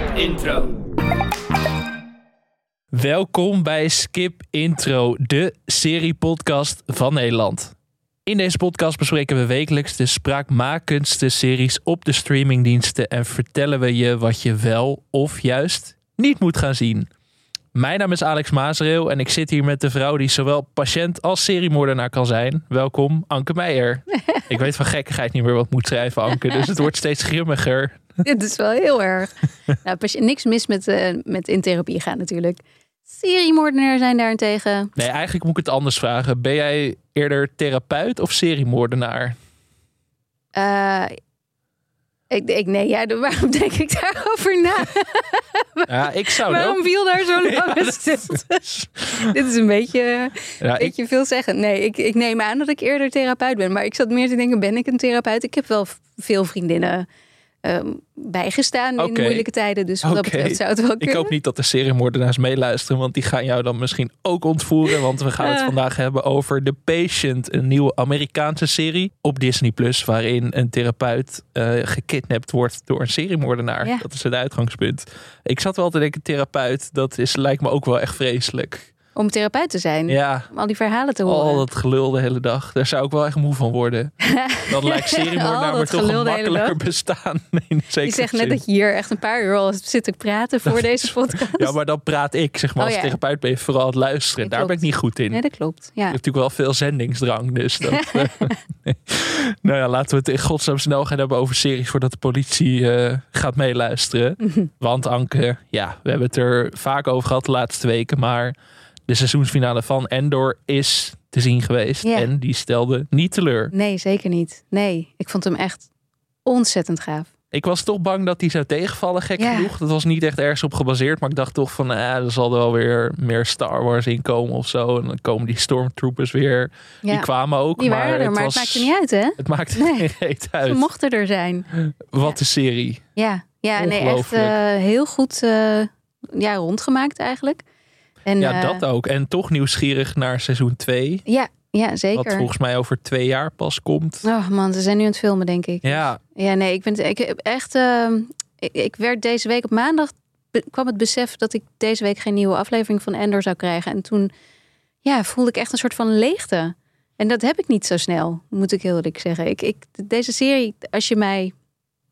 Skip Intro. Welkom bij Skip Intro, de seriepodcast van Nederland. In deze podcast bespreken we wekelijks de spraakmakendste series op de streamingdiensten en vertellen we je wat je wel of juist niet moet gaan zien. Mijn naam is Alex Maasreel en ik zit hier met de vrouw die zowel patiënt als seriemoordenaar kan zijn. Welkom, Anke Meijer. ik weet van gekkigheid niet meer wat ik moet schrijven, Anke, dus het wordt steeds grimmiger. Dit is wel heel erg. nou, niks mis met, eh, met in therapie gaan natuurlijk. Seriemoordenaar zijn daarentegen. Nee, eigenlijk moet ik het anders vragen. Ben jij eerder therapeut of seriemoordenaar? Eh, ik, ik, nee, ja, waarom denk ik daarover na? Ja, ik zou waarom viel daar zo'n lange stilte? is- Dit is een beetje, Ja, ik, beetje veel zeggen. Nee, ik, ik neem aan dat ik eerder therapeut ben. Maar ik zat meer te denken, ben ik een therapeut? Ik heb wel veel vriendinnen ehm, bijgestaan in moeilijke tijden. Dus wat dat betreft zou het wel ik kunnen. hoop niet dat de seriemoordenaars meeluisteren, want die gaan jou dan misschien ook ontvoeren. Want we gaan het Ah. vandaag hebben over The Patient, een nieuwe Amerikaanse serie op Disney Plus, waarin een therapeut eh, gekidnapt wordt door een seriemoordenaar. Ja. Dat is het uitgangspunt. Ik zat wel te denken, therapeut, dat is, lijkt me ook wel echt vreselijk. Om therapeut te zijn. Ja, Om al die verhalen te horen. al dat gelul de hele dag. Daar zou ik wel echt moe van worden. Dan lijkt seriemoordenaar Al maar dat toch een makkelijker bestaan. In Je zegt net dat je hier echt een paar uur al zit te praten voor deze podcast. Ja, maar dan praat ik, zeg maar, Oh, als therapeut ben je vooral het luisteren. Dat Daar ben ik niet goed in. Nee, dat klopt. Ja. Je hebt natuurlijk wel veel zendingsdrang, dus dat... eh, nee. Nou ja, laten we het in godsnaam snel gaan hebben over series voordat de politie eh, gaat meeluisteren. Want Anke, ja, we hebben het er vaak over gehad de laatste weken, maar de seizoensfinale van Endor is te zien geweest en die stelde niet teleur. Nee, zeker niet. Nee, ik vond hem echt ontzettend gaaf. Ik was toch bang dat die zou tegenvallen, gek genoeg. Dat was niet echt ergens op gebaseerd, maar ik dacht toch van, eh, er zal er wel weer meer Star Wars in komen of zo. En dan komen die stormtroopers weer. Ja, Die kwamen ook, die maar, waren er, maar was, het maakte niet uit, hè? Het maakte Nee. geen reet Ze uit. mochten er zijn. Wat een serie. Ja, ja nee, echt eh, heel goed eh, ja, rondgemaakt eigenlijk. En, Ja, eh, dat ook. En toch nieuwsgierig naar seizoen 2. Ja, ja, Wat zeker. volgens mij over twee jaar pas komt. Oh man, ze zijn nu aan het filmen, denk ik. Ja, Ja, nee, ik ben ik heb echt. ehm, ik, ik werd deze week op maandag be- kwam het besef dat ik deze week geen nieuwe aflevering van Endor zou krijgen. En toen ja, voelde ik echt een soort van leegte. En dat heb ik niet zo snel, moet ik heel eerlijk zeggen. Ik, ik, deze serie, als je mij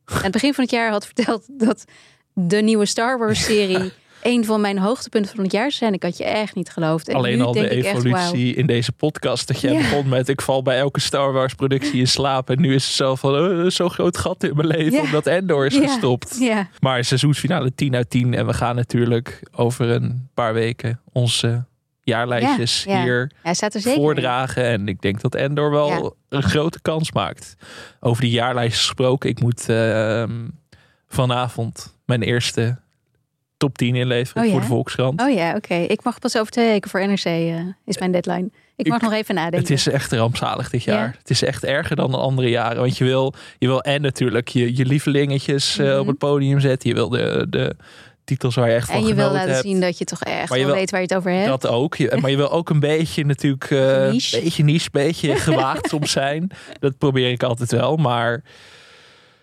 aan het begin van het jaar had verteld dat de nieuwe Star Wars serie een van mijn hoogtepunten van het jaar zijn, ik had je echt niet geloofd. En alleen nu al de echt, evolutie in deze podcast. Dat jij Ja. begon met ik val bij elke Star Wars productie in slaap. En nu is het zo van uh, zo'n groot gat in mijn leven Ja. omdat Endor is Ja. gestopt. Maar seizoensfinale 10 uit 10. En we gaan natuurlijk over een paar weken onze jaarlijstjes Ja, ja. hier er in. voordragen. En ik denk dat Endor wel Ja. een grote kans maakt. Over die jaarlijst gesproken. Ik moet ehm, vanavond mijn eerste top 10 inleveren Oh, voor de Volkskrant. Oh ja, oké. Ik mag pas over twee weken voor NRC, eh, is mijn deadline. Ik mag nog even nadenken. Het is echt rampzalig dit Ja. jaar. Het is echt erger dan de andere jaren. Want je wil, je wil en natuurlijk je, je lievelingetjes eh, Mhm. op het podium zetten. Je wil de, de titels waar je echt van en je wil laten hebt. zien dat je toch echt Maar je wel weet waar je het over hebt. Dat ook. Je- Maar je wil ook een beetje natuurlijk... eh Niche. beetje niche, beetje gewaagd soms zijn. Dat probeer ik altijd wel. Maar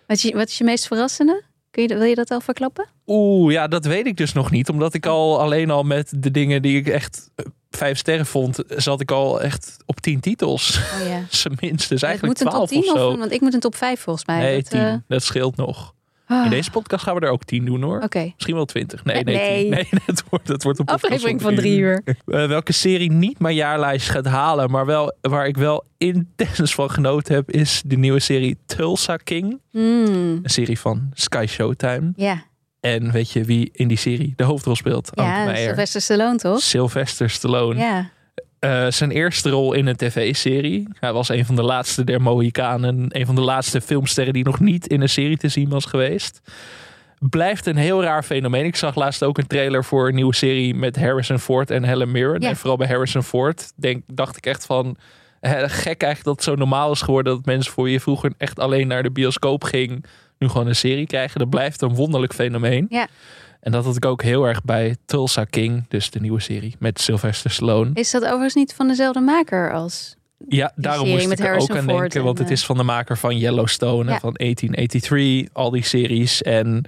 Wat, is je, wat is je meest verrassende? Kun je, wil je dat al verklappen? oeh, ja, dat weet ik dus nog niet. Omdat ik al alleen al met de dingen die ik echt eh, vijf sterren vond... zat ik al echt op tien titels. Oh ja. Minstens het eigenlijk moet een top twaalf of 10 zo. of, want ik moet een top 5 volgens mij. nee, dat, tien. eh, Dat scheelt nog. Ah, In deze podcast gaan we er ook tien doen hoor. Misschien wel twintig. Nee, nee, nee. dat, wordt, dat wordt een podcast Aflevering van drie uur. Eh, welke serie niet mijn jaarlijst gaat halen, maar wel, waar ik wel intens van genoten heb, is de nieuwe serie Tulsa King. Hmm, Een serie van Sky Showtime. ja, En weet je wie in die serie de hoofdrol speelt? Ja. Sylvester Stallone toch? Sylvester Stallone. Ja. Eh, zijn eerste rol in een tv-serie. Hij was een van de laatste der Mohikanen. Een van de laatste filmsterren die nog niet in een serie te zien was geweest. Blijft een heel raar fenomeen. Ik zag laatst ook een trailer voor een nieuwe serie met Harrison Ford en Helen Mirren. Ja. En vooral bij Harrison Ford denk, dacht ik echt van... gek eigenlijk dat het zo normaal is geworden dat mensen voor je vroeger echt alleen naar de bioscoop ging... nu gewoon een serie krijgen. Dat blijft een wonderlijk fenomeen. Ja. En dat had ik ook heel erg bij Tulsa King, dus de nieuwe serie met Sylvester Stallone. Is dat overigens niet van dezelfde maker als... Ja, daarom moest met ik er ook aan Ford denken. en, Want het is van de maker van Yellowstone en Ja. van 1883. Al die series. En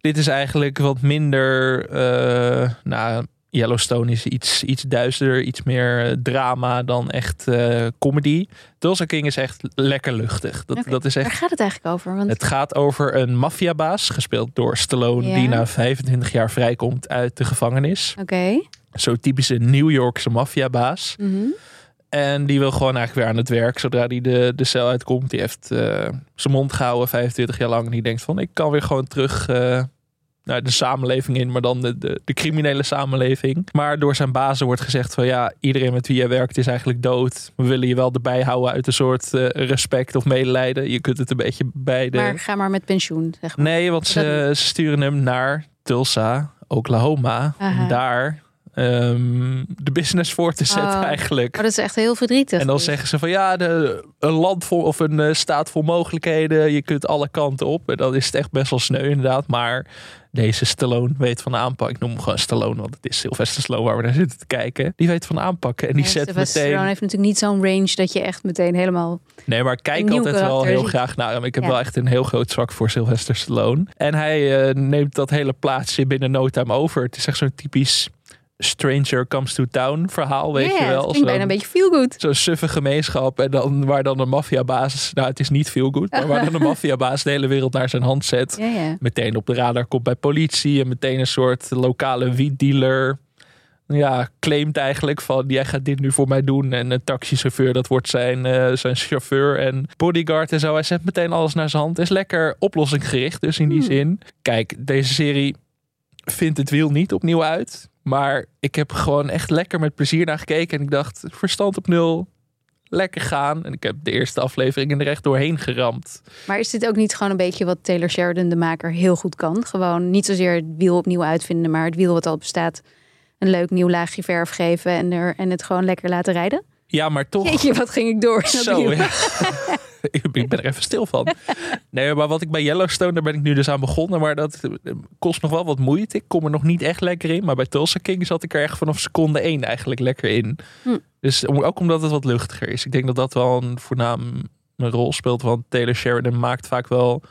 Dit is eigenlijk wat minder. eh, nou, Yellowstone is iets, iets duisterder, iets meer eh, drama dan echt eh, comedy. Tulsa King is echt lekker luchtig. Dat, dat is Waar echt. gaat het eigenlijk over? Want Het gaat over een maffiabaas, gespeeld door Stallone, die na 25 jaar vrijkomt uit de gevangenis. oké. Zo'n typische New Yorkse maffiabaas. Mhm. En die wil gewoon eigenlijk weer aan het werk zodra hij de, de cel uitkomt. Die heeft eh, zijn mond gehouden 25 jaar lang. En die denkt van ik kan weer gewoon terug naar de samenleving in. Maar dan de, de, de criminele samenleving. Maar door zijn bazen wordt gezegd van ja, iedereen met wie jij werkt is eigenlijk dood. We willen je wel erbij houden uit een soort eh, respect of medelijden. Je kunt het een beetje bij de... Maar ga maar met pensioen, zeg maar. Nee, want ze, sturen hem naar Tulsa, Oklahoma. Aha. Om daar ehm, de business voor te zetten Oh. eigenlijk. Maar dat is echt heel verdrietig. En dan dus. zeggen ze van ja, de, een land vol of een eh, staat vol mogelijkheden. Je kunt alle kanten op. En dan is het echt best wel sneu inderdaad. Maar deze Stallone weet van aanpak. Ik noem hem gewoon Stallone, want het is Sylvester Stallone waar we naar zitten te kijken. Die weet van aanpakken. En die Ja, zet Sylvester meteen... Stallone heeft natuurlijk niet zo'n range dat je echt meteen helemaal... Nee, maar ik kijk altijd wel heel graag naar hem. Ik heb Ja. wel echt een heel groot zwak voor Sylvester Stallone. En hij eh, neemt dat hele plaatsje binnen no time over. Het is echt zo'n typisch Stranger Comes to Town verhaal, weet je wel. Zo'n- bijna een beetje feel good. zo'n suffe gemeenschap. En dan waar dan een maffiabaas, nou het is niet veel goed, maar waar dan een maffiabaas de hele wereld naar zijn hand zet. Meteen op de radar komt bij politie en meteen een soort lokale wietdealer. Ja, claimt eigenlijk van jij gaat dit nu voor mij doen. En een taxichauffeur, dat wordt zijn, eh, zijn chauffeur en bodyguard en zo. Hij zet meteen alles naar zijn hand. Is lekker oplossinggericht, dus in die Hmm. zin. Kijk, deze serie vindt het wiel niet opnieuw uit. Maar ik heb gewoon echt lekker met plezier naar gekeken. En ik dacht, verstand op nul. Lekker gaan. En ik heb de eerste aflevering er echt doorheen geramd. Maar is dit ook niet gewoon een beetje wat Taylor Sheridan, de maker, heel goed kan? Gewoon niet zozeer het wiel opnieuw uitvinden, maar het wiel wat al bestaat, een leuk nieuw laagje verf geven en, er, en het gewoon lekker laten rijden? Ja, maar toch. Jeetje, wat ging ik door? Zo, ja. ik ben er even stil van. Nee, maar wat ik bij Yellowstone, daar ben ik nu dus aan begonnen. Maar dat eh, kost nog wel wat moeite. Ik kom er nog niet echt lekker in. Maar bij Tulsa King zat ik er echt vanaf seconde één eigenlijk lekker in. Hm. Dus ook omdat het wat luchtiger is. Ik denk dat dat wel een voornaam een rol speelt. Want Taylor Sheridan maakt vaak wel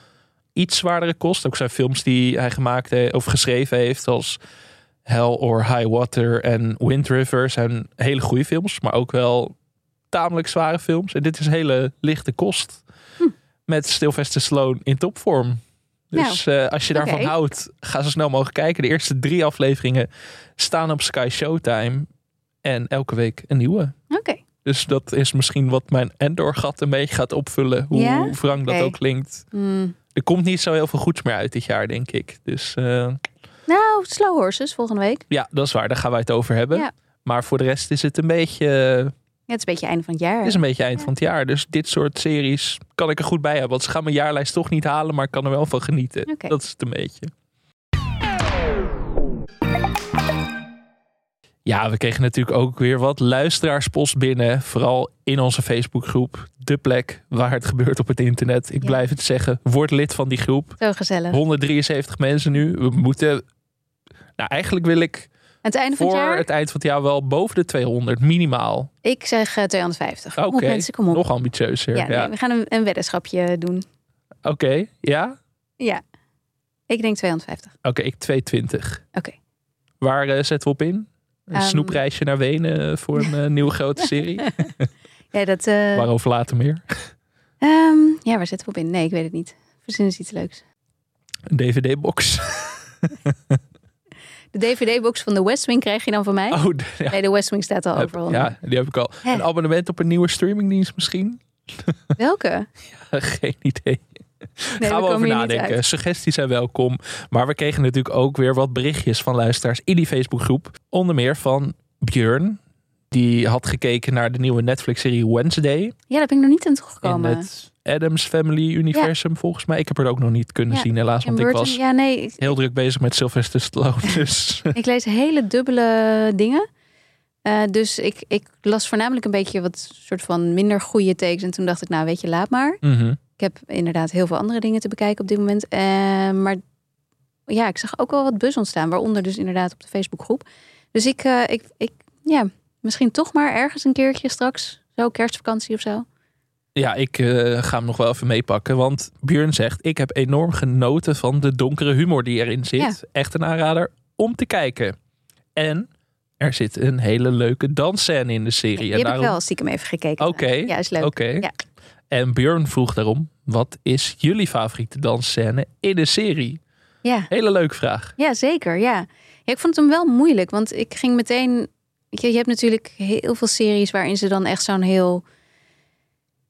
iets zwaardere kost. Ook zijn films die hij gemaakt heeft, of geschreven heeft. Als Hell or High Water en Wind River zijn hele goede films. Maar ook wel tamelijk zware films. En dit is hele lichte kost. Hm. Met Sylvester Stallone in topvorm. Dus eh, als je daarvan houdt, ga zo snel mogelijk kijken. De eerste drie afleveringen staan op Sky Showtime. En elke week een nieuwe. Oké. Dus dat is misschien wat mijn Endor-gat een beetje gaat opvullen. Hoe Ja? wrang dat ook klinkt. Hmm. Er komt niet zo heel veel goeds meer uit dit jaar, denk ik. Dus eh, Nou, Slow Horses volgende week. ja, dat is waar. Daar gaan wij het over hebben. Ja. Maar voor de rest is het een beetje... Ja, het is een beetje einde van het jaar. Het is een beetje eind van het jaar. Dus dit soort series kan ik er goed bij hebben. Want ze gaan mijn jaarlijst toch niet halen, maar ik kan er wel van genieten. Dat is het een beetje. Ja, we kregen natuurlijk ook weer wat luisteraarspost binnen. Vooral in onze Facebookgroep. De plek waar het gebeurt op het internet. Ik Ja. blijf het zeggen. Word lid van die groep. Zo gezellig. 173 mensen nu. We moeten... Nou, eigenlijk wil ik het einde van voor het jaar? het eind van het jaar wel boven de 200 minimaal. Ik zeg eh, 250. Kom Oké, op mensen, kom op. nog ambitieuzer. ja, we gaan een, een weddenschapje doen. Oké, ja? Ja. Ik denk 250. Oké, ik 220. Oké. Waar eh, zetten we op in? Een Ehm. snoepreisje naar Wenen eh, voor een eh, nieuwe grote serie? Ja, dat... eh, Waarover later meer. ehm, ja, waar zetten we op in? Nee, ik weet het niet. Verzin eens iets leuks. Een DVD-box. De DVD-box van The West Wing krijg je dan van mij. Oh, d- ja. Nee, de West Wing staat al Heb- overal. ja, die heb ik al. Hè. Een abonnement op een nieuwe streamingdienst misschien? Welke? Geen idee. Nee, Gaan we over nadenken. Suggesties zijn welkom. Maar we kregen natuurlijk ook weer wat berichtjes van luisteraars in die Facebookgroep. Onder meer van Björn. Die had gekeken naar de nieuwe Netflix-serie Wednesday. Ja, daar ben ik nog niet aan In toegekomen. het Adams Family universum volgens mij. Ik heb er ook nog niet kunnen zien helaas. Want ik was Ja, nee, ik, heel druk bezig met Sylvester Stallone. Dus ik lees hele dubbele dingen. Eh, dus ik, ik las voornamelijk een beetje wat soort van minder goede takes. En toen dacht ik, nou weet je, laat maar. mhm. Ik heb inderdaad heel veel andere dingen te bekijken op dit moment. Eh, maar ja, ik zag ook wel wat buzz ontstaan. Waaronder dus inderdaad op de Facebookgroep. Dus ik, eh, ik, ik, ja, misschien toch maar ergens een keertje straks. Zo, kerstvakantie of zo. Ja, ik eh, ga hem nog wel even meepakken. Want Björn zegt, ik heb enorm genoten van de donkere humor die erin zit. Ja. Echt een aanrader om te kijken. En er zit een hele leuke dansscène in de serie. Die en heb ik wel stiekem even gekeken. Oké, Ja, is leuk. Ja. En Björn vroeg daarom, wat is jullie favoriete dansscène in de serie? Ja. Hele leuke vraag. Ja, zeker. Ja. ja, ik vond hem wel moeilijk, want ik ging meteen. Je, je hebt natuurlijk heel veel series waarin ze dan echt zo'n heel.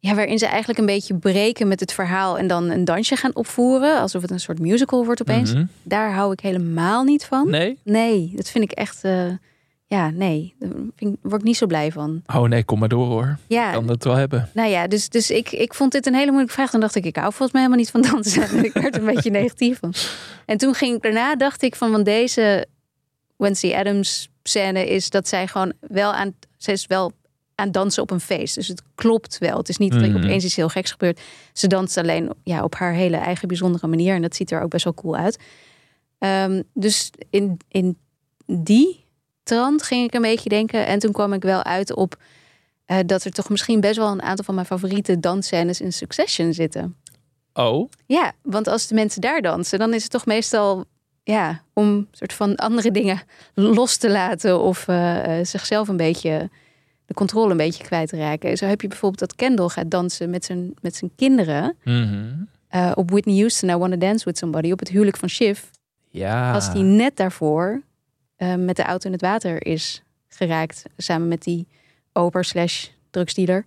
Ja, waarin ze eigenlijk een beetje breken met het verhaal en dan een dansje gaan opvoeren, alsof het een soort musical wordt opeens. Mhm. Daar hou ik helemaal niet van. Nee? Nee, dat vind ik echt. eh, ja, nee, daar word ik niet zo blij van. Oh nee, kom maar door hoor. Ja, Kan het wel hebben. nou ja, dus, dus ik, ik vond dit een hele moeilijke vraag. Dan dacht ik, ik hou volgens mij helemaal niet van dansen. ik werd er een beetje negatief van. En toen ging ik daarna, dacht ik van, van deze Wednesday Adams scène is dat zij gewoon wel aan, ze is wel aan dansen op een feest. Dus het klopt wel. Het is niet dat er Mhm. opeens iets heel geks gebeurt. Ze danst alleen ja, op haar hele eigen bijzondere manier. En dat ziet er ook best wel cool uit. Ehm, dus in, in die trant ging ik een beetje denken. En toen kwam ik wel uit op eh, dat er toch misschien best wel een aantal van mijn favoriete dansscènes in Succession zitten. Oh, Ja, want als de mensen daar dansen, dan is het toch meestal ja, om soort van andere dingen los te laten of eh, eh, zichzelf een beetje de controle een beetje kwijt te raken. Zo heb je bijvoorbeeld dat Kendall gaat dansen met zijn, met zijn kinderen Mhm. eh, op Whitney Houston, I Wanna Dance With Somebody, op het huwelijk van Shiv. ja. Als die net daarvoor eh, met de auto in het water is geraakt, samen met die oper slash drugsdealer.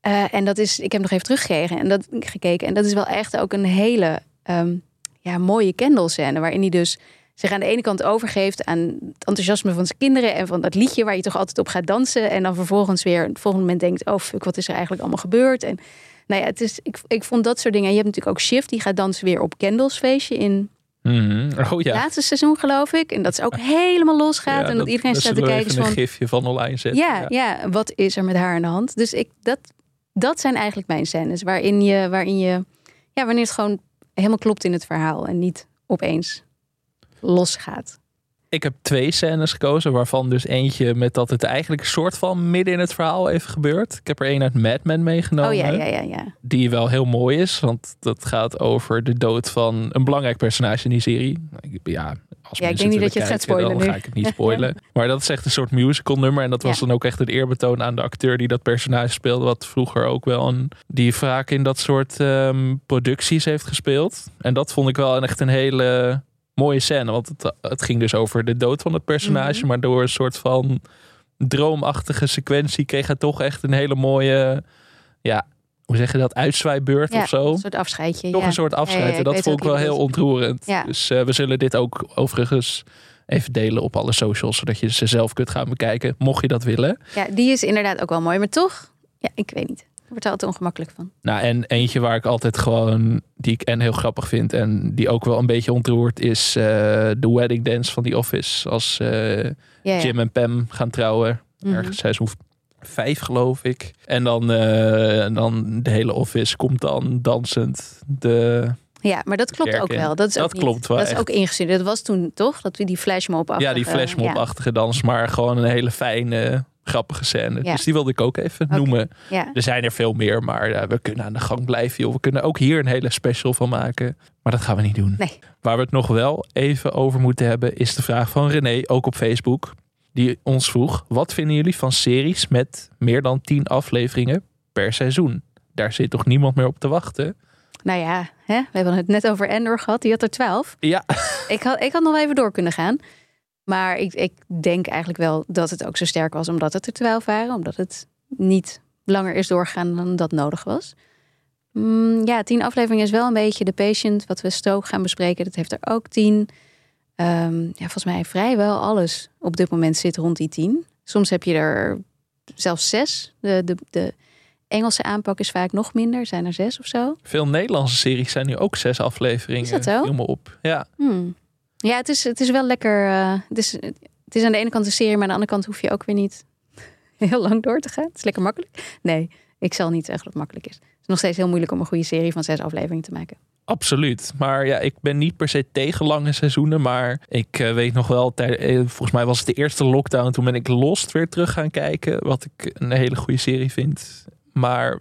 Eh, en dat is, ik heb nog even teruggekeken en dat, gekeken. En dat is wel echt ook een hele ehm, ja, mooie Kendall scène. Waarin hij dus zich aan de ene kant overgeeft aan het enthousiasme van zijn kinderen. En van dat liedje waar je toch altijd op gaat dansen. En dan vervolgens weer het volgende moment denkt, oh fuck, wat is er eigenlijk allemaal gebeurd? En nou ja, het is, ik, ik vond dat soort dingen. En je hebt natuurlijk ook Shift, die gaat dansen weer op Kendall's feestje in Mhm. Oh ja. laatste seizoen, geloof ik. En dat ze ook helemaal losgaat. Ja, en dat, iedereen staat te kijken van... een gifje van online zetten. Ja, ja, wat is er met haar aan de hand? Dus ik, dat, dat zijn eigenlijk mijn scènes. Waarin je, waarin je... Ja, wanneer het gewoon helemaal klopt in het verhaal. En niet opeens losgaat. Ik heb twee scènes gekozen, waarvan dus eentje met dat het eigenlijk een soort van midden in het verhaal even gebeurt. Ik heb er één uit Mad Men meegenomen. Oh ja, ja, ja, ja. Die wel heel mooi is, want dat gaat over de dood van een belangrijk personage in die serie. Ja, als Ja, ik denk niet dat je het gaat spoilen dan nu. ga ik het niet spoilen. Maar dat is echt een soort musical nummer. En dat was Ja. dan ook echt een eerbetoon aan de acteur die dat personage speelde. Wat vroeger ook wel een... Die vaak in dat soort ehm, producties heeft gespeeld. En dat vond ik wel echt een hele mooie scène. Want het, het ging dus over de dood van het personage. Mhm. Maar door een soort van droomachtige sequentie kreeg hij toch echt een hele mooie... Ja, hoe zeg je dat? Uitzwaaibeurt ja of zo. Een soort afscheidje. Toch ja. een soort afscheid. Ja, en dat vond ik wel heel ontroerend. Ja. Dus eh, we zullen dit ook overigens even delen op alle socials. Zodat je ze zelf kunt gaan bekijken. Mocht je dat willen. Ja, die is inderdaad ook wel mooi. Maar toch, ja, ik weet niet. Ik word er altijd ongemakkelijk van. Nou, en eentje waar ik altijd gewoon... Die ik en heel grappig vind. En die ook wel een beetje ontroert. Is eh, de wedding dance van The Office. Als eh, Ja, ja. Jim en Pam gaan trouwen. Mhm. Ergens seizoen vijf geloof ik. En dan, eh, en dan de hele Office komt dan dansend de... Ja, maar dat klopt ook in. wel. Dat, is Dat ook niet- klopt wel Dat is ook ingestudeerd. Dat was toen toch? Dat we die flashmob Ja, die flashmob-achtige dans, maar gewoon een hele fijne, grappige scène. Ja. Dus die wilde ik ook even noemen. Ja. Er zijn er veel meer, maar ja, we kunnen aan de gang blijven. Joh. We kunnen ook hier een hele special van maken. Maar dat gaan we niet doen. Nee. Waar we het nog wel even over moeten hebben, is de vraag van René, ook op Facebook. Die ons vroeg, wat vinden jullie van series met meer dan 10 afleveringen per seizoen? Daar zit toch niemand meer op te wachten? Nou ja, hè? we hebben het net over Endor gehad. Die had er twaalf. Ja, Ik had, ik had nog even door kunnen gaan. Maar ik, ik denk eigenlijk wel dat het ook zo sterk was omdat het er twaalf waren. Omdat het niet langer is doorgegaan dan dat nodig was. Mm, ja, tien afleveringen is wel een beetje de patient. Wat we strook gaan bespreken, dat heeft er ook tien. Ehm, ja, volgens mij vrijwel alles op dit moment zit rond die tien. Soms heb je er zelfs zes. De, de, de Engelse aanpak is vaak nog minder. Zijn er zes of zo. veel Nederlandse series zijn nu ook zes afleveringen. Is dat zo? Op. Ja, Hmm. Ja, het is, het is wel lekker. eh, het, is, het is aan de ene kant een serie, maar aan de andere kant hoef je ook weer niet heel lang door te gaan. Het is lekker makkelijk. Nee, ik zal niet zeggen dat het makkelijk is. Het is nog steeds heel moeilijk om een goede serie van zes afleveringen te maken. Absoluut. Maar ja, ik ben niet per se tegen lange seizoenen. Maar ik eh, weet nog wel, eh, volgens mij was het de eerste lockdown. Toen ben ik Lost weer terug gaan kijken. Wat ik een hele goede serie vind. Maar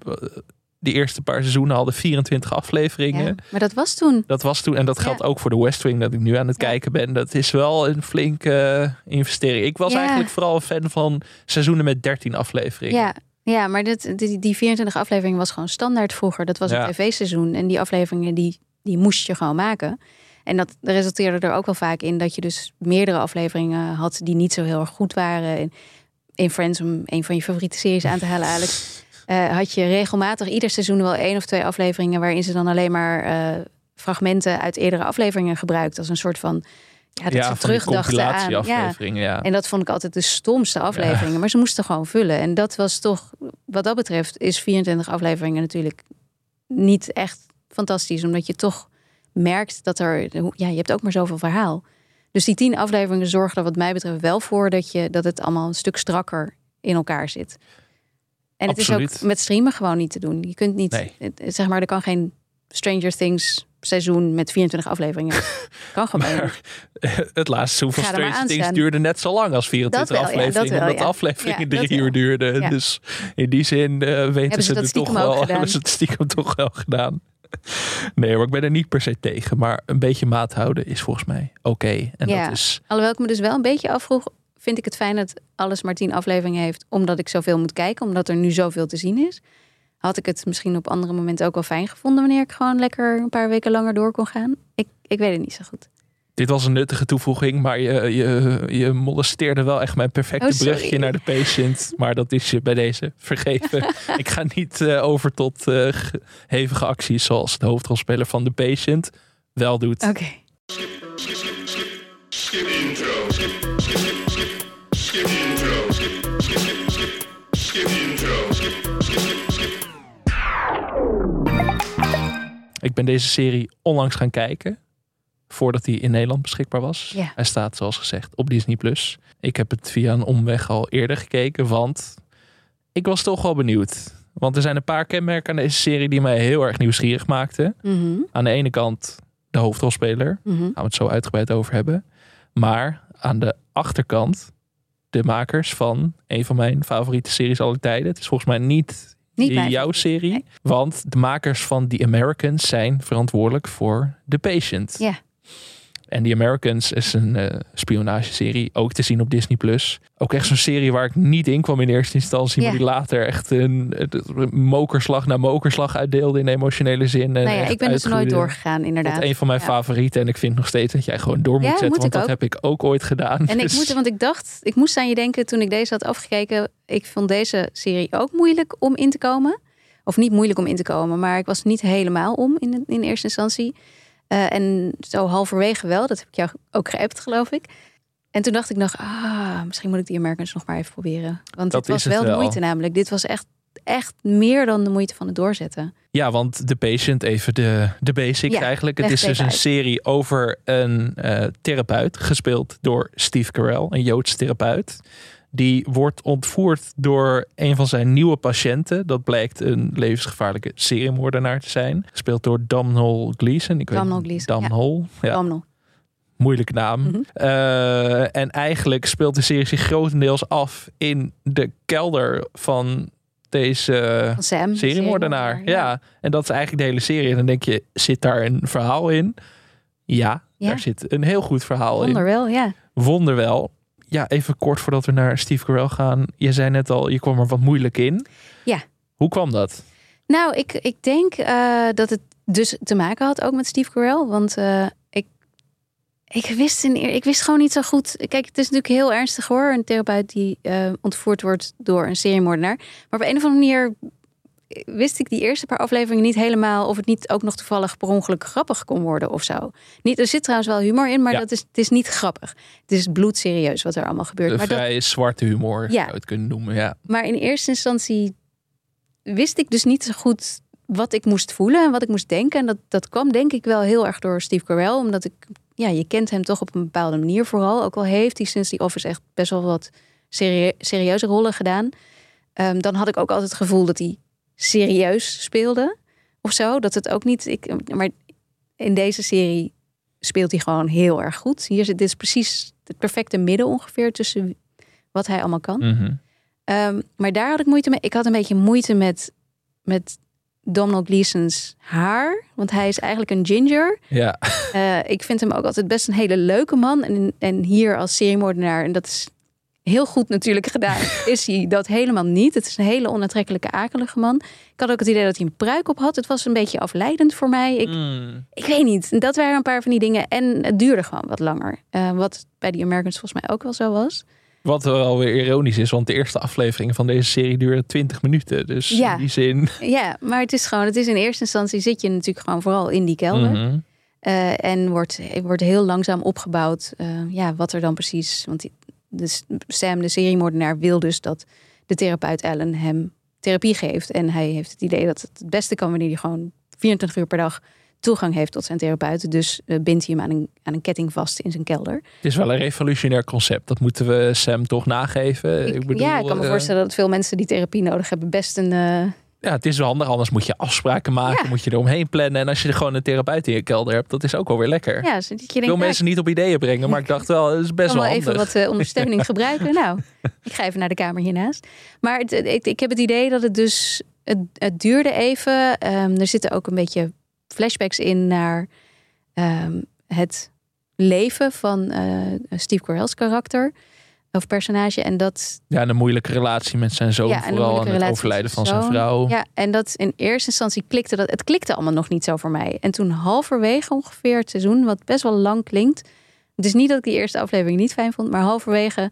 de eerste paar seizoenen hadden 24 afleveringen. Ja, maar dat was toen. Dat was toen, en dat geldt Ja. ook voor de West Wing dat ik nu aan het Ja. kijken ben. Dat is wel een flinke eh, investering. Ik was eigenlijk vooral een fan van seizoenen met 13 afleveringen. Ja, ja maar dit, die, die 24 afleveringen was gewoon standaard vroeger. Dat was een tv-seizoen. En die afleveringen die, die moest je gewoon maken. En dat resulteerde er ook wel vaak in dat je dus meerdere afleveringen had die niet zo heel erg goed waren. En in Friends, om een van je favoriete series aan te halen, Alex, eh, had je regelmatig ieder seizoen wel één of twee afleveringen waarin ze dan alleen maar eh, fragmenten uit eerdere afleveringen gebruikt als een soort van ja, dat ze van die terugdachten aan. Ja. Ja. en dat vond ik altijd de stomste afleveringen. Maar ze moesten gewoon vullen. En dat was toch, wat dat betreft, is 24 afleveringen natuurlijk niet echt fantastisch. Omdat je toch merkt dat er, ja, je hebt ook maar zoveel verhaal. Dus die tien afleveringen zorgen er wat mij betreft wel voor dat, je, dat het allemaal een stuk strakker in elkaar zit. En het is Absoluut. ook met streamen gewoon niet te doen. Je kunt niet, Nee. zeg maar, er kan geen Stranger Things seizoen met 24 afleveringen. kan gewoon. Maar het laatste seizoen van er Stranger Things duurde net zo lang als 24 Dat wel, ja, dat afleveringen. wel, de ja. afleveringen Ja, drie uur duurden. Ja. Dus in die zin eh, weten ze het toch wel. Hebben ze het stiekem toch wel gedaan. Nee, maar ik ben er niet per se tegen. Maar een beetje maat houden is volgens mij oké. En dat is Alhoewel ik me dus wel een beetje afvroeg, vind ik het fijn dat alles maar tien afleveringen heeft, omdat ik zoveel moet kijken, omdat er nu zoveel te zien is. Had ik het misschien op andere momenten ook wel fijn gevonden wanneer ik gewoon lekker een paar weken langer door kon gaan. Ik, ik weet het niet zo goed. Dit was een nuttige toevoeging, maar je, je, je molesteerde wel echt mijn perfecte Oh, brugje naar de patient. Maar dat is je bij deze vergeven. ik ga niet eh, over tot eh, ge- hevige acties zoals de hoofdrolspeler van de patient wel doet. Oké. Skip intro. Skip, skip, skip, Ik ben deze serie onlangs gaan kijken. Voordat hij in Nederland beschikbaar was. Ja. Hij staat, zoals gezegd, op Disney+. Plus. Ik heb het via een omweg al eerder gekeken, want ik was toch wel benieuwd. Want er zijn een paar kenmerken aan deze serie die mij heel erg nieuwsgierig maakten. Mhm, Aan de ene kant de hoofdrolspeler. mhm. gaan we het zo uitgebreid over hebben. Maar aan de achterkant de makers van een van mijn favoriete series aller tijden. Het is volgens mij niet, Niet jouw favoriet, serie. nee. Want de makers van The Americans zijn verantwoordelijk voor The Patient. Ja. En The Americans is een eh, spionageserie, ook te zien op Disney+. Plus. Ook echt zo'n serie waar ik niet in kwam in eerste instantie, maar die later echt een, een mokerslag na mokerslag uitdeelde in emotionele zin. En Nou ja, ik ben dus nooit doorgegaan, inderdaad. een van mijn Ja. favorieten. En ik vind nog steeds dat jij gewoon door moet Ja, zetten. moet want dat ook. heb ik ook ooit gedaan. En ik Dus moet, want ik dacht, ik moest aan je denken toen ik deze had afgekeken. Ik vond deze serie ook moeilijk om in te komen. Of niet moeilijk om in te komen, maar ik was niet helemaal om in, in eerste instantie. Eh, en zo halverwege wel, dat heb ik jou ook geappt, geloof ik. En toen dacht ik nog, ah, misschien moet ik die Americans nog maar even proberen. Want Dat dit was het wel de moeite namelijk. Dit was echt, echt meer dan de moeite van het doorzetten. Ja, want The Patient, even de, de basics Ja, eigenlijk. Het is het dus een serie over een eh, therapeut, gespeeld door Steve Carell, een Joods therapeut. Die wordt ontvoerd door een van zijn nieuwe patiënten. Dat blijkt een levensgevaarlijke seriemoordenaar te zijn. Gespeeld door Domhnall Gleeson. Ik Domhnall weet, Gleeson, ja. Ja. Moeilijke naam. Mhm. Eh, en eigenlijk speelt de serie zich grotendeels af in de kelder van deze Sam. de seriemoordenaar. Ja. en dat is eigenlijk de hele serie. En dan denk je, zit daar een verhaal in? Ja, Ja. daar zit een heel goed verhaal Wonder in. wel, ja. Wonderwel. Ja, even kort voordat we naar Steve Carell gaan. Je zei net al, je kwam er wat moeilijk in. Ja. Hoe kwam dat? Nou, ik, ik denk eh, dat het dus te maken had ook met Steve Carell. Want eh, ik, ik, wist in, ik wist gewoon niet zo goed. Kijk, het is natuurlijk heel ernstig hoor. Een therapeut die eh, ontvoerd wordt door een seriemoordenaar. Maar op een of andere manier wist ik die eerste paar afleveringen niet helemaal... of het niet ook nog toevallig per ongeluk grappig kon worden of zo. Niet, er zit trouwens wel humor in, maar Ja. dat is, het is niet grappig. Het is bloedserieus wat er allemaal gebeurt. De maar dat, vrij zwarte humor, Ja. zou je het kunnen noemen. Ja. maar in eerste instantie wist ik dus niet zo goed wat ik moest voelen en wat ik moest denken. En dat, dat kwam denk ik wel heel erg door Steve Carell. Omdat ik, ja, je kent hem toch op een bepaalde manier vooral. Ook al heeft hij sinds die Office echt best wel wat serie- serieuze rollen gedaan. Ehm, dan had ik ook altijd het gevoel dat hij serieus speelde. Of zo. Dat het ook niet... Ik, maar in deze serie speelt hij gewoon heel erg goed. Hier zit dit is precies het perfecte midden ongeveer tussen wat hij allemaal kan. Mhm. Ehm, maar daar had ik moeite mee. Ik had een beetje moeite met met Donald Gleason's haar. Want hij is eigenlijk een ginger. Ja, Eh, ik vind hem ook altijd best een hele leuke man. En, en hier als seriemoordenaar, en dat is heel goed natuurlijk gedaan, is hij dat helemaal niet. Het is een hele onaantrekkelijke, akelige man. Ik had ook het idee dat hij een pruik op had. Het was een beetje afleidend voor mij. Ik, Mm. ik weet niet. Dat waren een paar van die dingen. En het duurde gewoon wat langer. Eh, wat bij die Americans volgens mij ook wel zo was. Wat wel weer ironisch is, want de eerste aflevering van deze serie duurde 20 minuten. Dus Ja. in die zin. Ja, maar het is gewoon, het is in eerste instantie zit je natuurlijk gewoon vooral in die kelder. Mhm. Eh, en wordt, wordt heel langzaam opgebouwd. eh, ja, wat er dan precies. Want die, dus Sam, de seriemoordenaar, wil dus dat de therapeut Ellen hem therapie geeft. En hij heeft het idee dat het het beste kan wanneer hij gewoon 24 uur per dag toegang heeft tot zijn therapeut. Dus eh, bindt hij hem aan een, aan een ketting vast in zijn kelder. Het is wel een revolutionair concept. Dat moeten we Sam toch nageven. Ik, Ik, bedoel, ja, ik kan me eh, voorstellen dat veel mensen die therapie nodig hebben best een. eh, Ja, het is wel handig. Anders moet je afspraken maken. Ja. Moet je eromheen plannen. En als je er gewoon een therapeut in je kelder hebt, dat is ook wel weer lekker. ja, je ik wil nou, mensen niet op ideeën brengen. Maar ik dacht wel, het is best wel wel handig. even wat eh, ondersteuning gebruiken. Nou, ik ga even naar de kamer hiernaast. Maar het, ik, ik heb het idee dat het dus. Het, het duurde even. Ehm, er zitten ook een beetje flashbacks in naar ehm, het leven van eh, Steve Carell's karakter. Of personage. En dat Ja, en een moeilijke relatie met zijn zoon. Ja, en vooral aan het overlijden van zijn vrouw. Ja, en dat in eerste instantie klikte dat. Het klikte allemaal nog niet zo voor mij. En toen halverwege ongeveer het seizoen, wat best wel lang klinkt. Het is niet dat ik die eerste aflevering niet fijn vond, maar halverwege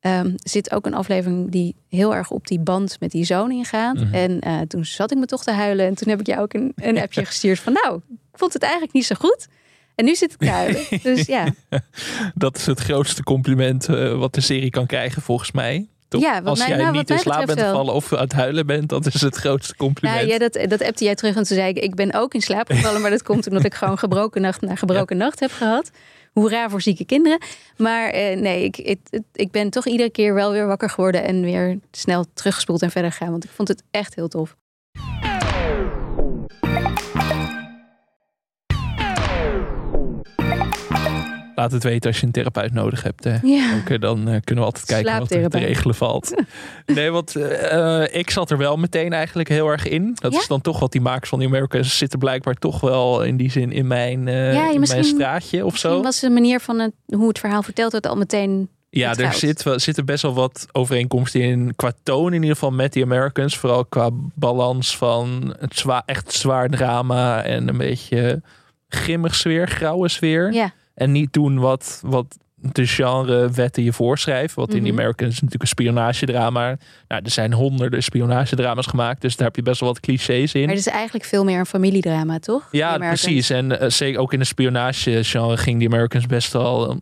ehm, zit ook een aflevering die heel erg op die band met die zoon ingaat. Mhm. En eh, toen zat ik me toch te huilen. En toen heb ik jou ook een, een appje gestuurd van nou, ik vond het eigenlijk niet zo goed. En nu zit ik te huilen. Dus ja, Dat is het grootste compliment eh, wat de serie kan krijgen, volgens mij. Toch? Ja, Als mij- jij nou, wat niet in slaap bent gevallen of aan het huilen bent, dat is het grootste compliment. Nou, ja, dat, dat appte jij terug en toen zei ik, ik ben ook in slaap gevallen, maar dat komt omdat ik gewoon gebroken nacht na gebroken nacht heb gehad. Hoera voor zieke kinderen. Maar eh, nee, ik, ik, het- ik ben toch iedere keer wel weer wakker geworden en weer snel teruggespoeld en verder gegaan. Want ik vond het echt heel tof. Laat het weten als je een therapeut nodig hebt. Hè. Ja. Oké, dan eh, kunnen we altijd kijken wat er te regelen valt. Nee, want eh, ik zat er wel meteen eigenlijk heel erg in. Dat Ja? is dan toch wat die makers van die Americans zitten blijkbaar toch wel in die zin in mijn, eh, Ja, in mijn straatje of Misschien zo. was de manier van het, hoe het verhaal verteld werd al meteen... Ja, er zit, wel- zitten best wel wat overeenkomsten in qua toon in ieder geval met die Americans. Vooral qua balans van het zwaar, echt zwaar drama en een beetje grimmig sfeer, grauwe sfeer. Ja, En niet doen wat, wat de genrewetten je voorschrijven. Wat in die Mhm. Americans is natuurlijk een spionagedrama. Nou, er zijn honderden spionagedrama's gemaakt. Dus daar heb je best wel wat clichés in. maar het is eigenlijk veel meer een familiedrama, toch? Ja, precies. En eh, zeker ook in de spionagegenre ging die Americans best wel...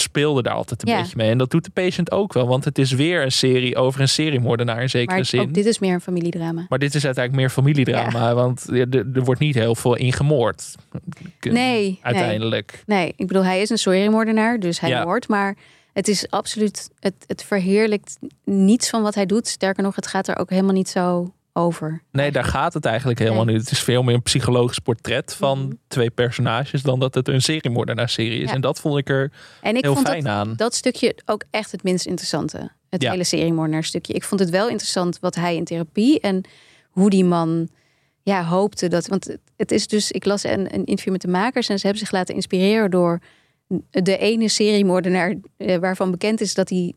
speelde daar altijd een Ja. beetje mee. En dat doet de patient ook wel. Want het is weer een serie over een seriemoordenaar in zekere Maar zin. ook dit is meer een familiedrama. Maar dit is uiteindelijk meer familiedrama. Want er, er wordt niet heel veel ingemoord. Nee, Uiteindelijk. Nee. nee, ik bedoel, hij is een seriemoordenaar, dus hij Ja. moordt. Maar het is absoluut, het, het verheerlijkt niets van wat hij doet. Sterker nog, het gaat er ook helemaal niet zo over. Nee, daar gaat het eigenlijk helemaal Nee. niet. Het is veel meer een psychologisch portret van Mhm. twee personages dan dat het een seriemoordenaar-serie is. Ja. En dat vond ik er En ik heel vond fijn dat, aan. dat stukje ook echt het minst interessante. Het Ja. hele seriemoordenaar stukje. Ik vond het wel interessant wat hij in therapie en hoe die man ja, hoopte dat. Want het- het is dus, ik las een, een interview met de makers en ze hebben zich laten inspireren door de ene seriemoordenaar eh, waarvan bekend is dat hij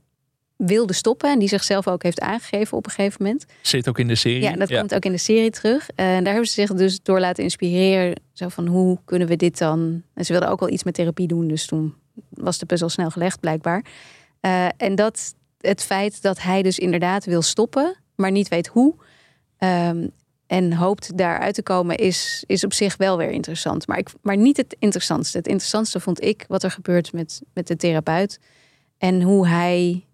wilde stoppen en die zichzelf ook heeft aangegeven op een gegeven moment. Zit ook in de serie. Ja, dat komt ook in de serie terug. En daar hebben ze zich dus door laten inspireren. Zo van hoe kunnen we dit dan? En ze wilden ook wel iets met therapie doen, dus toen was de puzzel snel gelegd, blijkbaar. Eh, en dat het feit dat hij dus inderdaad wil stoppen, maar niet weet hoe. ehm, en hoopt daaruit te komen, is, is op zich wel weer interessant. Maar, ik, maar niet het interessantste. Het interessantste vond ik wat er gebeurt met, met de therapeut. En hoe hij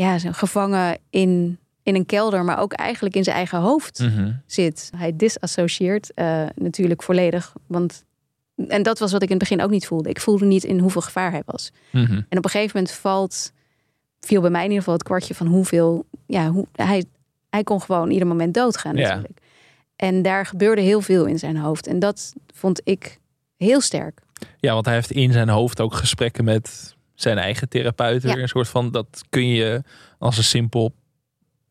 ja, zo gevangen in, in een kelder, maar ook eigenlijk in zijn eigen hoofd Mhm. zit. Hij disassocieert eh, natuurlijk volledig. Want, en dat was wat ik in het begin ook niet voelde. Ik voelde niet in hoeveel gevaar hij was. Mhm. En op een gegeven moment valt, viel bij mij in ieder geval het kwartje van hoeveel. Ja, hoe, hij, hij kon gewoon ieder moment doodgaan Ja. natuurlijk. En daar gebeurde heel veel in zijn hoofd. En dat vond ik heel sterk. Ja, want hij heeft in zijn hoofd ook gesprekken met zijn eigen therapeut. Ja. Weer Een soort van, dat kun je als een simpel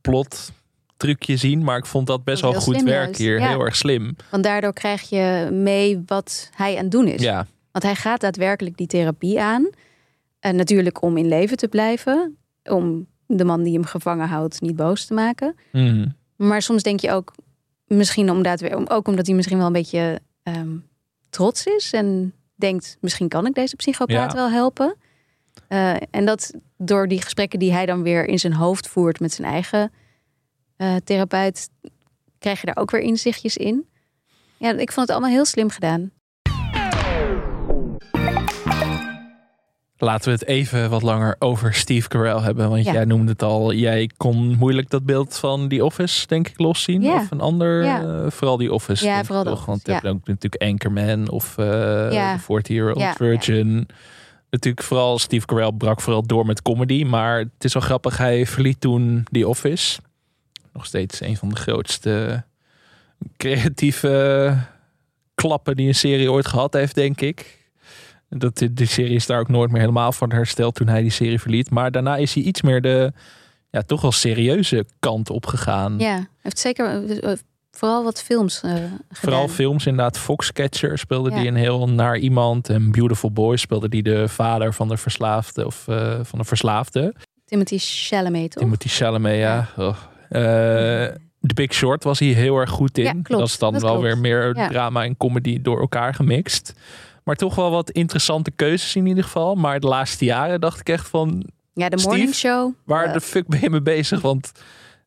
plot trucje zien. Maar ik vond dat best Dat wel goed werk juist. hier. Ja. Heel erg slim. Want daardoor krijg je mee wat hij aan het doen is. Ja, Want hij gaat daadwerkelijk die therapie aan. En natuurlijk om in leven te blijven. Om de man die hem gevangen houdt niet boos te maken. Mhm. Maar soms denk je ook, misschien om ook omdat hij misschien wel een beetje ehm, trots is. En denkt, misschien kan ik deze psychopaat Ja. wel helpen. Eh, en dat door die gesprekken die hij dan weer in zijn hoofd voert met zijn eigen eh, therapeut, krijg je daar ook weer inzichtjes in. Ja, ik vond het allemaal heel slim gedaan. Laten we het even wat langer over Steve Carell hebben. Want Ja. jij noemde het al. Jij kon moeilijk dat beeld van die Office, denk ik, loszien. Ja. Of een ander. Ja. eh, vooral die Office. Ja, vooral toch? Want je hebt ook natuurlijk Anchorman of. The 40 Year Old Ja, Virgin. Natuurlijk vooral Steve Carell brak vooral door met comedy. Maar het is wel grappig. Hij verliet toen die Office. Nog steeds een van de grootste creatieve klappen die een serie ooit gehad heeft, denk ik. Dat die serie is daar ook nooit meer helemaal van hersteld toen hij die serie verliet. Maar daarna is hij iets meer de ja, toch wel serieuze kant op gegaan. Ja, heeft zeker eh, vooral wat films eh. Vooral films, inderdaad. Foxcatcher speelde Ja. die een heel naar iemand. En Beautiful Boy speelde die de vader van de verslaafde of eh, van de verslaafde. Timothy Chalamet, toch? Timothy Chalamet, ja. Oh. Eh, The Big Short was hij heel erg goed in. Ja, klopt. Dat is dan Dat wel klopt. weer meer Ja. drama en comedy door elkaar gemixt. Maar toch wel wat interessante keuzes in ieder geval. Maar de laatste jaren dacht ik echt van... Ja, de Steve, Morning Show. Waar de fuck ben je mee bezig? Want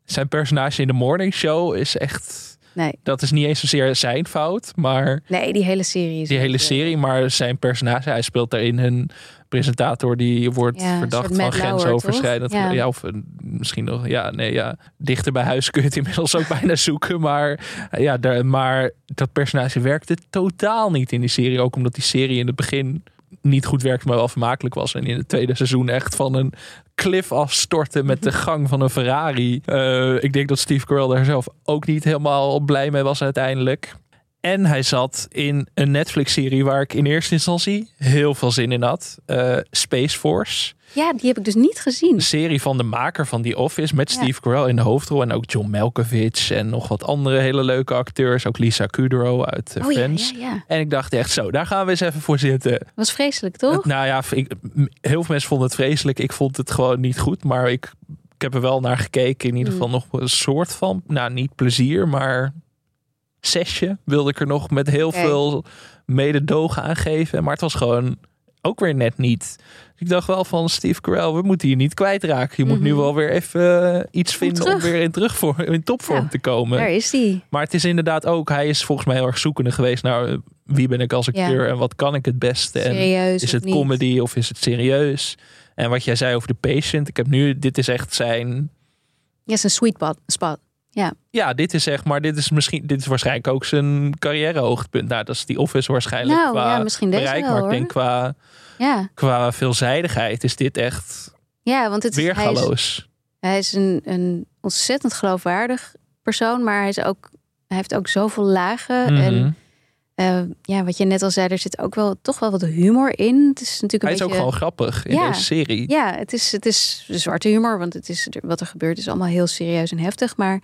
zijn personage in de morning show is echt... nee, Dat is niet eens zozeer zijn fout, maar nee, die hele serie is die hele eh, serie. Maar zijn personage, hij speelt daarin een presentator die wordt Ja, verdacht van grensoverschrijdend. Ja. Ja. of een- misschien nog, ja, nee, ja. Dichter bij huis kun je het inmiddels ook bijna zoeken. Maar ja, daar, maar dat personage werkte totaal niet in die serie. Ook omdat die serie in het begin niet goed werkte, maar wel vermakelijk was. En in het tweede seizoen echt van een cliff afstorten met de gang van een Ferrari. Eh, ik denk dat Steve Carell daar zelf ook niet helemaal blij mee was uiteindelijk. En hij zat in een Netflix-serie waar ik in eerste instantie heel veel zin in had. Eh, Space Force. Ja, die heb ik dus niet gezien. Een serie van de maker van The Office met Ja. Steve Carell in de hoofdrol. En ook John Malkovich en nog wat andere hele leuke acteurs. Ook Lisa Kudrow uit Oh Friends. ja, ja. En ik dacht echt zo, daar gaan we eens even voor zitten. Was vreselijk, toch? Het- nou ja, ik, heel veel mensen vonden het vreselijk. Ik vond het gewoon niet goed. Maar ik, ik heb er wel naar gekeken. In ieder Mm. geval nog een soort van, nou niet plezier, maar zesje wilde ik er nog met heel veel mededogen aan geven. Maar het was gewoon ook weer net niet. Ik dacht wel van Steve Carell, we moeten hier niet kwijtraken. Je moet nu Mhm. wel weer even eh, iets vinden om terug. weer in, terugvorm, in topvorm Ja, te komen. Daar is die. Maar het is inderdaad ook, hij is volgens mij heel erg zoekende geweest naar eh, wie ben ik als acteur en wat kan ik het beste. En is of het niet? comedy of is het serieus? En wat jij zei over de patient, ik heb nu, dit is echt zijn, Ja, een sweet spot. Spot. ja, dit is echt, maar dit is misschien, dit is waarschijnlijk ook zijn carrière hoogtepunt. Nou, dat is die office waarschijnlijk Nou, qua ja, misschien deze bereik, wel, maar ik denk qua, Ja, qua veelzijdigheid is dit echt ja want het is, hij is, weergaloos. hij is een, een ontzettend geloofwaardig persoon, maar hij, is ook, hij heeft ook zoveel lagen. Mhm. En eh, ja, wat je net al zei, er zit ook wel toch wel wat humor in. Het is natuurlijk een Hij is ook gewoon grappig in Ja. deze serie. Ja, het is, het is zwarte humor, want het is, wat er gebeurt is allemaal heel serieus en heftig. Maar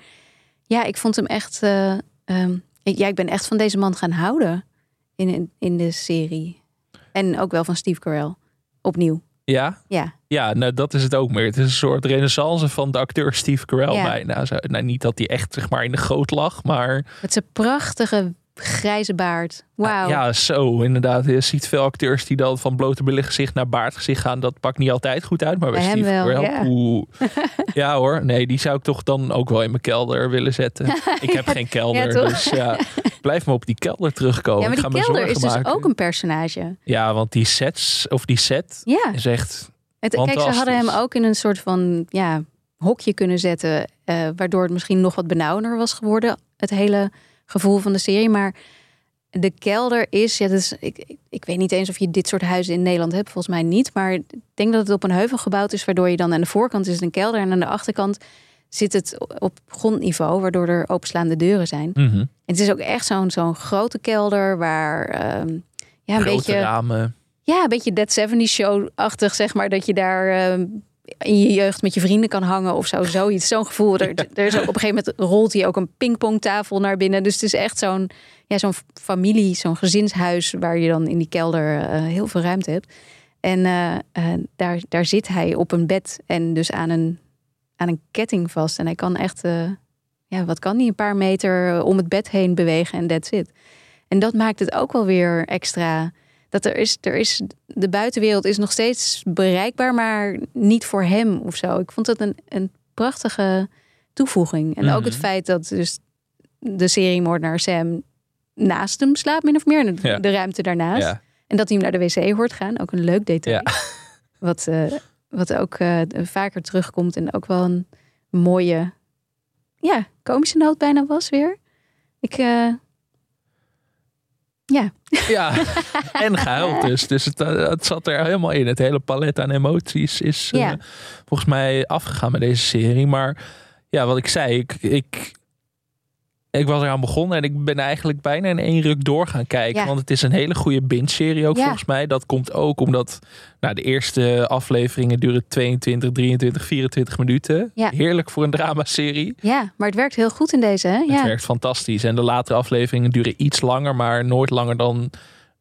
ja, ik vond hem echt. eh, ehm, ik, ja, ik ben echt van deze man gaan houden in, in, in de serie. En ook wel van Steve Carell. Opnieuw. Ja, Ja, Ja, nou dat is het ook meer. Het is een soort renaissance van de acteur Steve Carell Ja. bijna. Nou, niet dat hij echt zeg maar in de goot lag, maar met zijn prachtige grijze baard. Wauw. ja, zo inderdaad. Je ziet veel acteurs die dan van blote billen gezicht naar baardgezicht gaan. Dat pakt niet altijd goed uit, maar bij, Bij Steve wel, Carell, ja. oeh. ja hoor, nee, die zou ik toch dan ook wel in mijn kelder willen zetten. Ik heb geen kelder, Ja, dus ja, blijf me op die kelder terugkomen. Ja, maar ik ga die kelder is dus ook een personage. Ja, want die sets, of die set, Ja, is echt... het, kijk, ze hadden hem ook in een soort van ja, hokje kunnen zetten. eh, waardoor het misschien nog wat benauwender was geworden. Het hele gevoel van de serie. Maar de kelder is, ja, is ik, ik, weet niet eens of je dit soort huizen in Nederland hebt. Volgens mij niet. Maar ik denk dat het op een heuvel gebouwd is. Waardoor je dan aan de voorkant is het een kelder. En aan de achterkant zit het op grondniveau. Waardoor er openslaande deuren zijn. Mhm. En het is ook echt zo'n zo'n grote kelder. Waar ehm, ja, een Grote beetje... ramen. Ja, een beetje Dead 70 Show-achtig, zeg maar. Dat je daar ehm, in je jeugd met je vrienden kan hangen of zo. Zoiets, zo'n gevoel. Er, er is ook, op een gegeven moment rolt hij ook een pingpongtafel naar binnen. Dus het is echt zo'n ja, zo'n familie, zo'n gezinshuis... waar je dan in die kelder eh, heel veel ruimte hebt. En eh, eh, daar, daar zit hij op een bed en dus aan een, aan een ketting vast. En hij kan echt, ja, wat kan hij? Een paar meter om het bed heen bewegen en that's it. En dat maakt het ook wel weer extra. Dat er is, er is, de buitenwereld is nog steeds bereikbaar, maar niet voor hem of zo. Ik vond het een, een prachtige toevoeging. En ook het Mhm. feit dat dus de seriemoordenaar Sam naast hem slaapt, min of meer. En de, Ja. de ruimte daarnaast. Ja. En dat hij hem naar de wc hoort gaan. Ook een leuk detail. Ja. Wat, eh, wat ook eh, vaker terugkomt. En ook wel een mooie, ja, komische noot bijna was weer. Ik, eh, ja, Ja, en gehuild dus. Dus het, eh, het zat er helemaal in. Het hele palet aan emoties is eh, volgens mij afgegaan met deze serie. Maar ja, wat ik zei, ik, ik, ik was eraan begonnen en ik ben eigenlijk bijna in één ruk door gaan kijken. Ja. Want het is een hele goede binge-serie ook Ja. volgens mij. Dat komt ook omdat nou, de eerste afleveringen duren 22, 23, 24 minuten. Ja. Heerlijk voor een dramaserie. ja, maar het werkt heel goed in deze. Hè? Het werkt fantastisch. En de latere afleveringen duren iets langer, maar nooit langer dan.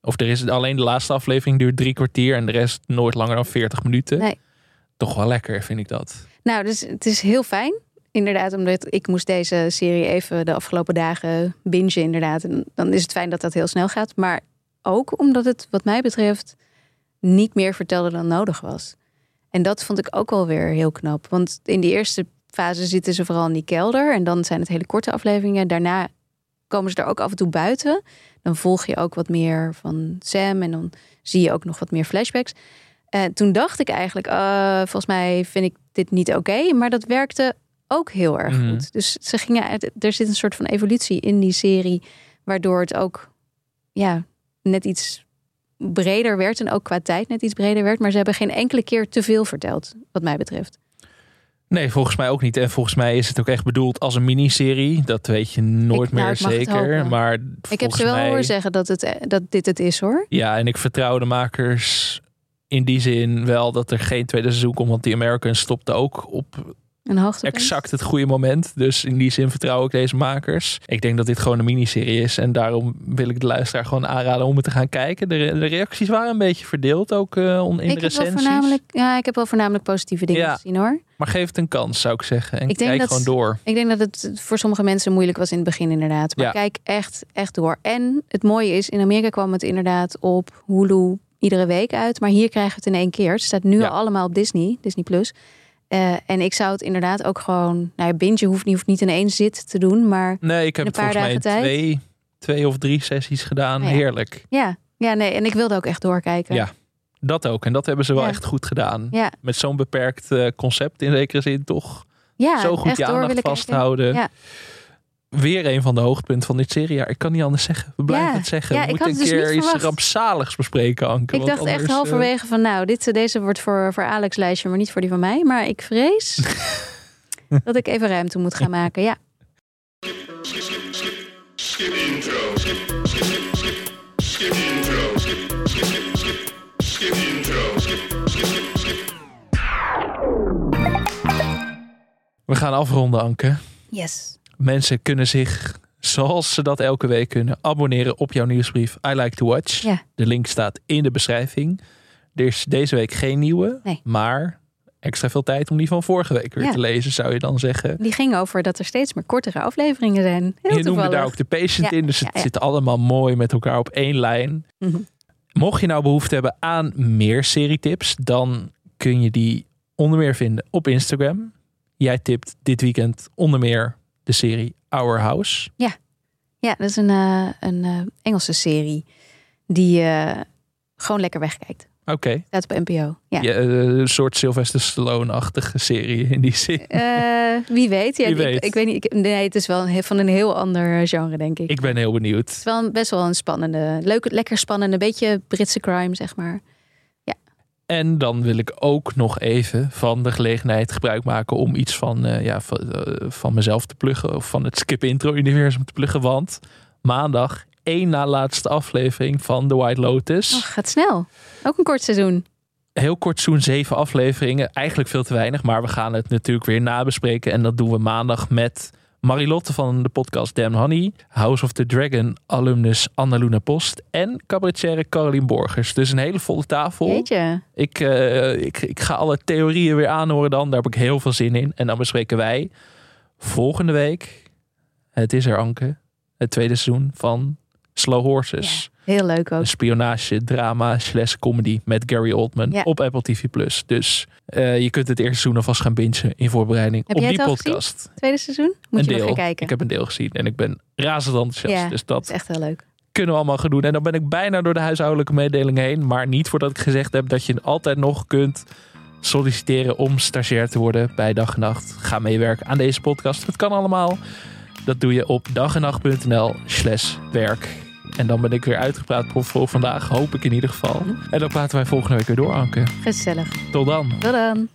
Of er is alleen de laatste aflevering duurt drie kwartier en de rest nooit langer dan 40 minuten. Nee. Toch wel lekker, vind ik dat. Nou, dus het is heel fijn. Inderdaad, omdat ik moest deze serie even de afgelopen dagen bingen inderdaad. En dan is het fijn dat dat heel snel gaat. Maar ook omdat het wat mij betreft niet meer vertelde dan nodig was. En dat vond ik ook wel weer heel knap. Want in die eerste fase zitten ze vooral in die kelder. En dan zijn het hele korte afleveringen. Daarna komen ze er ook af en toe buiten. Dan volg je ook wat meer van Sam. En dan zie je ook nog wat meer flashbacks. Eh, toen dacht ik eigenlijk, eh, volgens mij vind ik dit niet oké. maar dat werkte ook heel erg Mhm. goed. Dus ze gingen, er zit een soort van evolutie in die serie. Waardoor het ook ja, net iets breder werd. En ook qua tijd net iets breder werd. Maar ze hebben geen enkele keer te veel verteld, wat mij betreft. Nee, volgens mij ook niet. En volgens mij is het ook echt bedoeld als een miniserie. Dat weet je nooit Ik- nou, meer zeker. Maar ik heb ze wel mij, horen zeggen dat, het, dat dit het is hoor. Ja, en ik vertrouw de makers in die zin wel dat er geen tweede seizoen komt. Want die Americans stopte ook op Een hoogtepunt. exact het goede moment. Dus in die zin vertrouw ik deze makers. Ik denk dat dit gewoon een miniserie is. En daarom wil ik de luisteraar gewoon aanraden om het te gaan kijken. De, re- de reacties waren een beetje verdeeld ook on- in ik de heb, recensies. voornamelijk, ja, ik heb wel voornamelijk positieve dingen Ja. gezien hoor. Maar geef het een kans, zou ik zeggen. En Ik denk kijk dat- gewoon door. Ik denk dat het voor sommige mensen moeilijk was in het begin inderdaad. Maar Ja. kijk echt, echt door. En het mooie is, in Amerika kwam het inderdaad op Hulu iedere week uit. Maar hier krijgen we het in één keer. Het staat nu Ja. allemaal op Disney, Disney+. Plus. Eh, en ik zou het inderdaad ook gewoon... Nou ja, binge hoeft niet, hoeft niet in één zit te doen. Maar Nee, ik heb een paar volgens mij dagen tijd. twee, twee of drie sessies gedaan. Oh ja. Heerlijk. ja, ja, nee. En ik wilde ook echt doorkijken. Ja. Dat ook. En dat hebben ze wel Ja. echt goed gedaan. Ja, Met zo'n beperkt eh, concept in zekere zin toch. ja Zo goed je aandacht vasthouden. Ja. Weer een van de hoogtepunten van dit seriejaar. Ik kan niet anders zeggen. We blijven Ja. het zeggen. Ja, We ik moeten had een dus keer iets rampzaligs bespreken, Anke. Ik dacht echt anders, eh, halverwege van nou, dit, deze wordt voor, voor Alex lijstje, maar niet voor die van mij. Maar ik vrees dat ik even ruimte moet gaan maken. Ja. We gaan afronden, Anke. Yes. Mensen kunnen zich, zoals ze dat elke week kunnen, abonneren op jouw nieuwsbrief I Like to Watch. Ja. De link staat in de beschrijving. Er is deze week geen nieuwe, Nee. maar extra veel tijd om die van vorige week weer Ja. te lezen, zou je dan zeggen. Die ging over dat er steeds meer kortere afleveringen zijn. Heel je noemde toevallig. daar ook de patient Ja, in, dus het ja, zit allemaal mooi met elkaar op één lijn. Mhm. Mocht je nou behoefte hebben aan meer serietips, dan kun je die onder meer vinden op Instagram. Jij tipt dit weekend onder meer de serie Our House. Ja, dat is een, eh, een eh, Engelse serie die eh, gewoon lekker wegkijkt. Oké, Staat op NPO. Ja. Ja, een soort Sylvester Stallone-achtige serie in die zin. Wie weet. Ja, Wie ik, weet. Ik, weet niet. Ik, nee, het is wel een, van een heel ander genre, denk ik. Ik ben heel benieuwd. Het is wel een, best wel een spannende, leuk, lekker spannende, beetje Britse crime, zeg maar. En dan wil ik ook nog even van de gelegenheid gebruik maken om iets van, eh, ja, van, eh, van mezelf te pluggen. Of van het Skip Intro Universum te pluggen. Want maandag één na laatste aflevering van The White Lotus. Oh, gaat snel. Ook een kort seizoen. heel kort seizoen, zeven afleveringen. Eigenlijk veel te weinig, maar we gaan het natuurlijk weer nabespreken. En dat doen we maandag met Marilotte van de podcast Damn Honey, House of the Dragon alumnus Annaluna Post en cabaretière Caroline Borgers. Dus een hele volle tafel. Jeetje. Ik, eh, ik, ik ga alle theorieën weer aanhoren dan. Daar heb ik heel veel zin in. En dan bespreken wij volgende week, het is er Anke, het tweede seizoen van Slow Horses. Heel leuk ook. Een spionage, drama, slash comedy met Gary Oldman Ja. op Apple TV+. Dus eh, je kunt het eerste seizoen alvast gaan bingen in voorbereiding Heb op jij die het podcast. Tweede seizoen? Moet een je deel. nog gaan kijken. Ik heb een deel gezien en ik ben razend enthousiast. Ja, Dus Dat is echt heel leuk. kunnen we allemaal gaan doen. En dan ben ik bijna door de huishoudelijke mededelingen heen. Maar niet voordat ik gezegd heb dat je altijd nog kunt solliciteren om stagiair te worden bij Dag en Nacht. Ga meewerken aan deze podcast. Het kan allemaal. Dat doe je op dagennacht.nl slash werk. En dan ben ik weer uitgepraat voor vandaag. Hoop ik in ieder geval. En dan praten wij volgende week weer door, Anke. Gezellig. Tot dan. Tot dan.